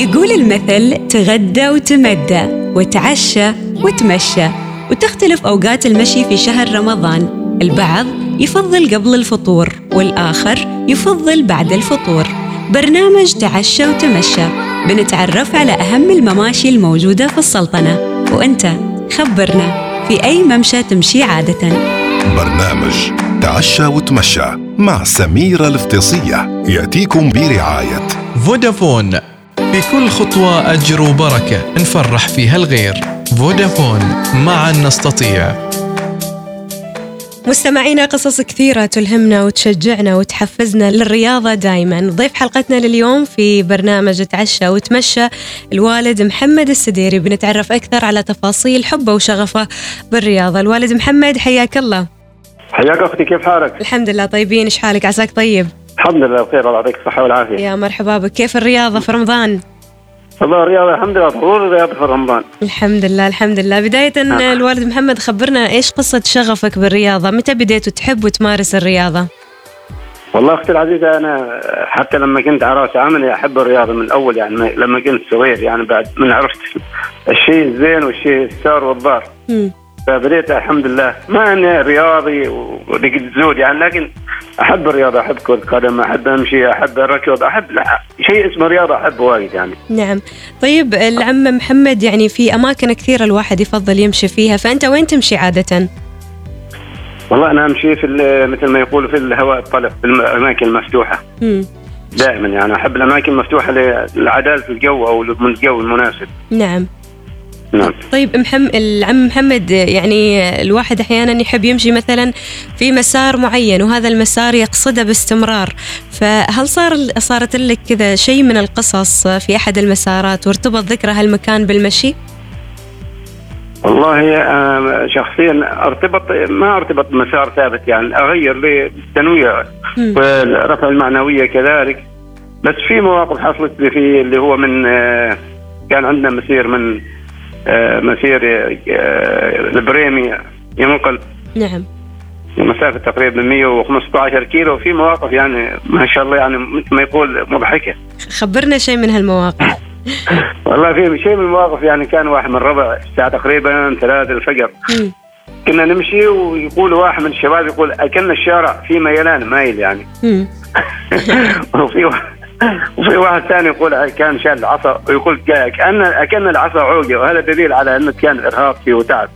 يقول المثل تغدى وتمدى وتعشى وتمشى وتختلف أوقات المشي في شهر رمضان. البعض يفضل قبل الفطور والآخر يفضل بعد الفطور. برنامج تعشى وتمشى بنتعرف على أهم المماشي الموجودة في السلطنة. وأنت خبرنا في أي ممشى تمشي عادةً. برنامج تعشى وتمشى مع سميرة الفطيصية يأتيكم برعاية. فودافون بكل خطوة أجر وبركة. نفرح فيها الغير. فودافون معا نستطيع. مستمعينا قصص كثيرة تلهمنا وتشجعنا وتحفزنا للرياضة دائما ضيف حلقتنا لليوم في برنامج تعشى وتمشى الوالد محمد السديري. بنتعرف أكثر على تفاصيل حبه وشغفه بالرياضة. الوالد محمد حياك الله. حياك أختي كيف حالك؟ الحمد لله طيبين. إيش حالك؟ عساك طيب؟ الحمد لله بخير الله يعطيك الصحة والعافية. يا مرحبا بك. كيف الرياضة في رمضان؟ والله الرياضة الحمد لله. ضروري الرياضة في رمضان. الحمد لله الحمد لله. بداية الوالد محمد خبرنا إيش قصة شغفك بالرياضة؟ متى بديت تحب وتمارس الرياضة؟ والله أختي العزيزة أنا حتى لما كنت على رأس عملي أحب الرياضة من الأول يعني لما كنت صغير يعني بعد من عرفت الشيء الزين والشيء السار والضار. فبديت الحمد لله. ما اني رياضي ولقيت زود يعني لكن أحب الرياضة أحب كرة قدم أحب أمشي أحب الركض أحب لا شيء اسمه رياضة احبه وايد يعني. نعم طيب العم محمد يعني في أماكن كثيرة الواحد يفضل يمشي فيها فأنت وين تمشي عادة والله أنا أمشي في مثل ما يقولوا في الهواء الطلق في الأماكن المفتوحة. مم. دائما يعني أحب الأماكن المفتوحة لعدالة الجو أو من الجو المناسب نعم نعم طيب محم... العم محمد يعني الواحد أحيانا يحب يمشي مثلا في مسار معين وهذا المسار يقصده باستمرار فهل صار صارت لك كذا شيء من القصص في أحد المسارات وارتبط ذكرى هالمكان بالمشي؟ والله شخصيا ارتبط ما ارتبط بمسار ثابت يعني أغير للتنويع مم. والرفع المعنوية كذلك بس في مواقف حصلت لي في اللي هو من آه، كان عندنا مسير من مسير آه، البريمي ينقل. نعم. مسافة تقريبا 115 كيلو في مواقف يعني ما شاء الله يعني مثل ما يقول مضحكة. خبرنا شيء من هالمواقف. والله في شيء من المواقف يعني كان واحد من ربع الساعة تقريبا ثلاثة الفجر. كنا نمشي ويقول واحد من الشباب يقول أكلنا الشارع في ميلان مايل يعني. وفي واحد وفي واحد ثاني يقول كان شال العصا ويقول كأن أكلنا العصا عوجة وهذا دليل على أنه كان إرهاق فيه وتعب.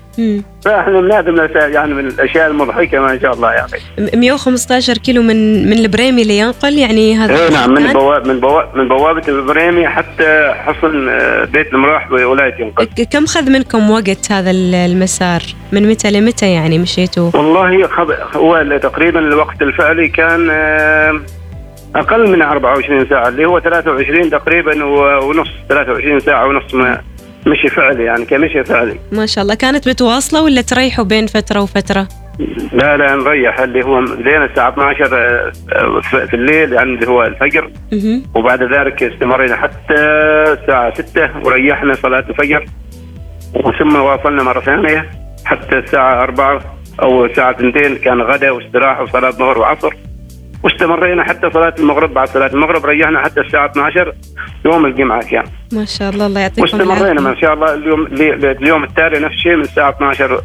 فإحنا بنادم يعني من الأشياء المضحكة ما شاء الله يا أخي. م- 115 كيلو من من البريمي لينقل يعني هذا اي نعم من؟ بواب من بواب من بوابة البريمي حتى حصن آه، بيت المراح بولاية ينقل. كم خذ منكم وقت هذا ال- المسار؟ من متى لمتى يعني مشيتوا؟ والله خب... هو تقريبا الوقت الفعلي كان آه، أقل من 24 ساعة اللي هو 23 تقريبا ونص 23 ساعة ونص ما مشي فعلي يعني كمشي فعلي. ما شاء الله. كانت متواصلة ولا تريحوا بين فترة وفترة؟ لا لا نريح. اللي هو لين الساعة 12 آه، آه، في الليل يعني اللي هو الفجر. وبعد ذلك استمرينا حتى الساعة 6 وريحنا صلاة الفجر. وثم واصلنا مرة ثانية حتى الساعة 4 أو الساعة 2 كان غدا واستراحة وصلاة ظهر وعصر. واستمرينا حتى صلاة المغرب بعد صلاة المغرب ريحنا حتى الساعة 12 يوم الجمعة كان ما شاء الله الله يعطيكم واستمرينا ما شاء الله اليوم اليوم التالي نفس الشيء من الساعة 12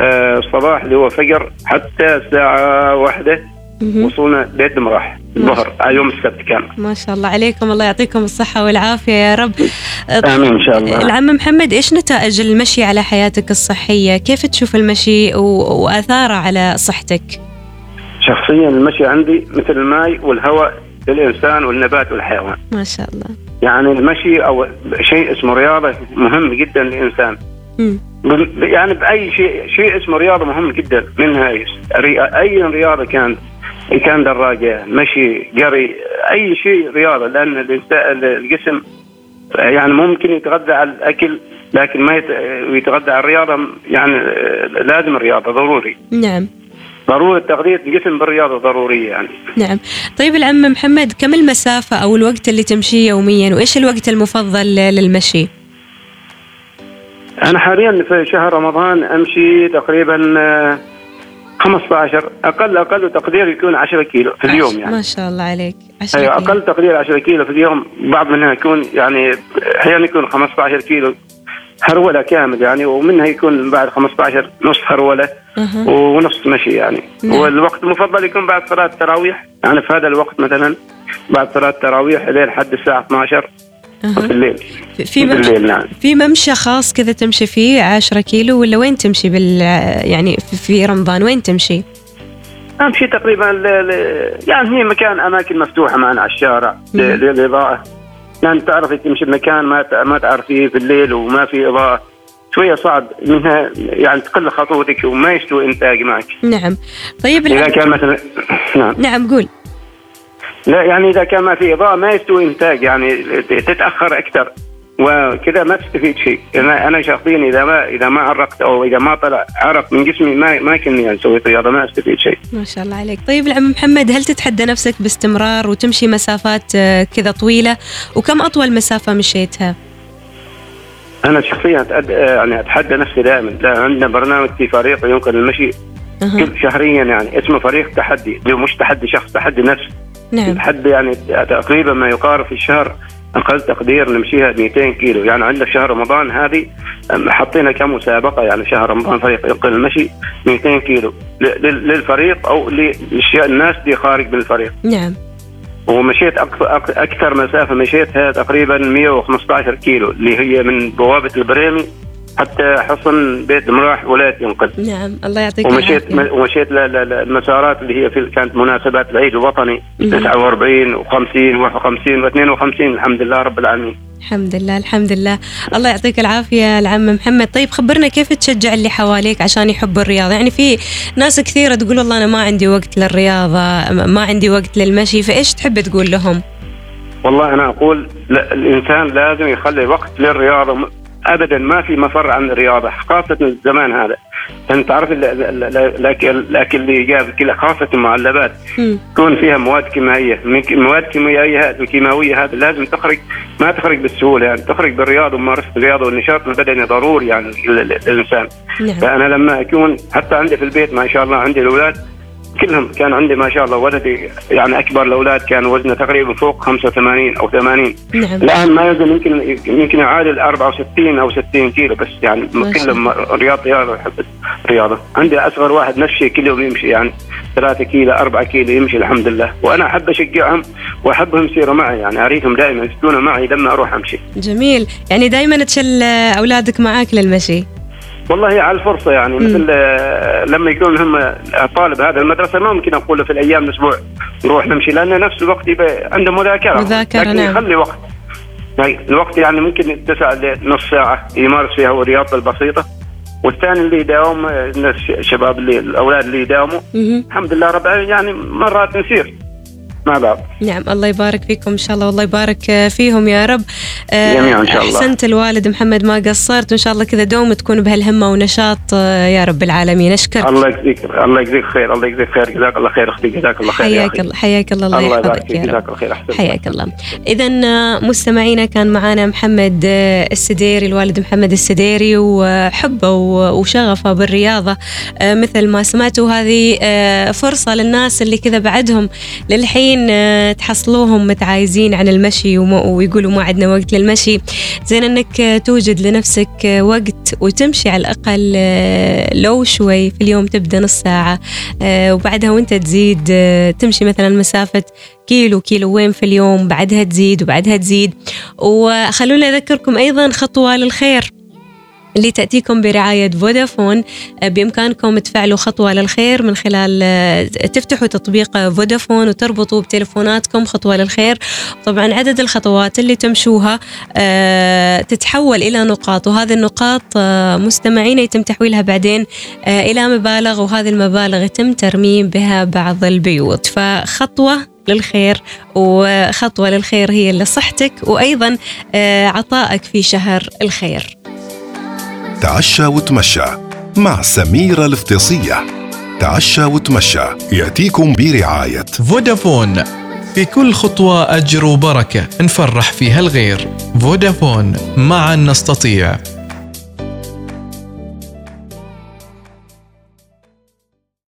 آه، الصباح اللي هو فجر حتى الساعة واحدة. وصلنا بيت المراح الظهر آه، يوم السبت كان ما شاء الله عليكم الله يعطيكم الصحة والعافية يا رب آمين إن شاء الله العم محمد إيش نتائج المشي على حياتك الصحية؟ كيف تشوف المشي وآثاره على صحتك؟ شخصيا المشي عندي مثل الماء والهواء للإنسان والنبات والحيوان. ما شاء الله. يعني المشي أو شيء اسمه رياضة مهم جدا للإنسان. مم. ب- يعني بأي شيء شيء اسمه رياضة مهم جدا منها أي رياضة كانت إن كان دراجة مشي جري أي شيء رياضة لأن الجسم يعني ممكن يتغذى على الأكل لكن ما يت- يتغذى على الرياضة يعني لازم الرياضة ضروري. نعم. ضروري تغذية الجسم بالرياضة ضرورية يعني. نعم. طيب العم محمد كم المسافة أو الوقت اللي تمشيه يوميا؟ وإيش الوقت المفضل للمشي؟ أنا حاليا في شهر رمضان أمشي تقريبا آه، 15 أقل أقل تقدير يكون 10 كيلو في اليوم يعني. ما شاء الله عليك. 10 أيوه كيلو. أقل تقدير 10 كيلو في اليوم بعض منها يكون يعني أحيانا يكون 15 كيلو هرولة كامل يعني ومنها يكون بعد 15 نص هرولة. أها. ونص مشي يعني نعم. والوقت المفضل يكون بعد صلاة التراويح يعني في هذا الوقت مثلا بعد صلاة التراويح لين حد الساعة 12 في. الليل في- في مم- بالليل نعم في ممشى خاص كذا تمشي فيه 10 كيلو ولا وين تمشي بال يعني في- رمضان وين تمشي؟ أمشي تقريبا ل... ل... يعني هي مكان أماكن مفتوحة معنا على الشارع. للإضاءة يعني تعرفي تمشي بمكان ما ت... ما تعرفيه في الليل وما في إضاءة شوية صعب منها يعني تقل خطوتك وما يستوي إنتاج معك. نعم. طيب إذا. كان مثلا نعم. نعم قول. لا يعني إذا كان ما في إضاءة ما يستوي إنتاج يعني تتأخر أكثر. وكذا ما تستفيد شيء. أنا أنا شخصيا إذا ما إذا ما عرقت أو إذا ما طلع عرق من جسمي ما ما كني يعني سويت رياضه ما أستفيد شيء. ما شاء الله عليك. طيب العم محمد هل تتحدى نفسك باستمرار وتمشي مسافات آه، كذا طويلة؟ وكم أطول مسافة مشيتها؟ أنا شخصيا أتأد... يعني أتحدى نفسي دائما. لا عندنا برنامج في فريق يمكن المشي. كل شهريا يعني. اسمه فريق تحدي. مش تحدي شخص تحدي نفس. نعم. تحدي يعني تقريبا ما يقارب في الشهر أقل تقدير نمشيها 200 كيلو. يعني عندنا شهر رمضان هذه حطينا كمسابقة يعني شهر رمضان فريق ينقل المشي 200 كيلو للفريق أو للناس اللي خارج من الفريق. نعم. ومشيت أكثر مسافه مشيتها تقريبا 115 كيلو اللي هي من بوابة البريمي حتى حصن بيت مراح ولاية ينقل. نعم الله يعطيك ومشيت العافية. ومشيت ل- ل- ل- المسارات اللي هي في كانت مناسبات العيد الوطني مهم. 49 و50 51 و52 الحمد لله رب العالمين. الحمد لله الحمد لله. الله يعطيك العافية العم محمد. طيب خبرنا كيف تشجع اللي حواليك عشان يحبوا الرياضة؟ يعني في ناس كثيرة تقول والله أنا ما عندي وقت للرياضة ما عندي وقت للمشي فإيش تحب تقول لهم؟ والله أنا أقول لا الإنسان لازم يخلي وقت للرياضة. م- ابدا ما في مفر عن الرياضة خاصة الزمان هذا. انت ال- الاكل اللي جاب خاصة المعلبات. تكون فيها مواد كيميائية. مواد كيميائية هذه الكيماويه هذه لازم تخرج ما تخرج بالسهولة يعني تخرج بالرياضه وممارسه الرياضه والنشاط البدني ضروري يعني لل- للانسان نعم. فأنا لما اكون حتى عندي في البيت ما شاء الله عندي الأولاد كلهم كان عندي ما شاء الله ولدي يعني أكبر الأولاد كان وزنه تقريبا فوق 85 أو 80 نعم. الآن ما يوزن يمكن يمكن يعادل 64 أو 60 كيلو بس يعني كلهم رياض رياضة يحب الرياضه عندي أصغر واحد نفس الشيء كل يوم يمشي يعني 3 كيلو 4 كيلو يمشي الحمد لله. وأنا أحب أشجعهم وأحبهم يصيروا معي يعني أريدهم دائما يكونوا معي لما أروح أمشي. جميل. يعني دائما تشل أولادك معاك للمشي. والله على الفرصة يعني. مثل آه، لما يكون هم طالب هذا المدرسة ما ممكن أقول له في الأيام الأسبوع نروح نمشي لأن نفس الوقت يبقى عنده مذاكرة مذاكرة، لكن نعم. يخلي وقت يعني الوقت يعني ممكن يتسع لنص ساعة يمارس فيها الرياضة البسيطة والثاني اللي يداوم الشباب اللي الأولاد اللي يداوموا. الحمد لله رب يعني مرات نسير مع بعض. نعم الله يبارك فيكم إن شاء الله والله يبارك آه، فيهم يا رب. آه، جميعاً إن شاء الله. أحسنت الوالد محمد ما قصرت وإن شاء الله كذا دوم تكون بهالهمة ونشاط آه، يا رب العالمين. أشكرك. الله يجزيك الله يجزيك خير الله يجزيك خير جزاك الله خير أختي جزاك الله خير يا حياك. الله حياك الله الله يحفظك فيك يا رب. جزاك الله خير أحسن حياك الله. إذا مستمعينا كان معنا محمد السديري الوالد محمد السديري وحبه وشغفه بالرياضة. آه، مثل ما سمعتوا هذه فرصة للناس اللي كذا بعدهم للحين آه، تحصلوهم متعايزين عن المشي ويقولوا ما عندنا وقت للمشي. زين أنك آه، توجد لنفسك آه، وقت وتمشي على الأقل آه، لو شوي في اليوم تبدأ نص ساعة آه، وبعدها وانت تزيد تمشي مثلا مسافة كيلو كيلو وين في اليوم بعدها تزيد وبعدها تزيد. وخلونا أذكركم أيضا خطوة للخير. اللي تأتيكم برعاية فودافون. آه، بإمكانكم تفعلوا خطوة للخير من خلال آه، تفتحوا تطبيق فودافون وتربطوا بتلفوناتكم خطوة للخير. طبعا عدد الخطوات اللي تمشوها آه، تتحول إلى نقاط وهذه النقاط مستمعين يتم تحويلها بعدين إلى مبالغ وهذه المبالغ يتم ترميم بها بعض البيوت. فخطوة للخير وخطوة للخير هي لصحتك وأيضا عطائك في شهر الخير. تعشى وتمشى مع سميرة الافتصية تعشى وتمشى يأتيكم برعاية فودافون. في كل خطوة أجر وبركة نفرح فيها الغير. فودافون معا نستطيع.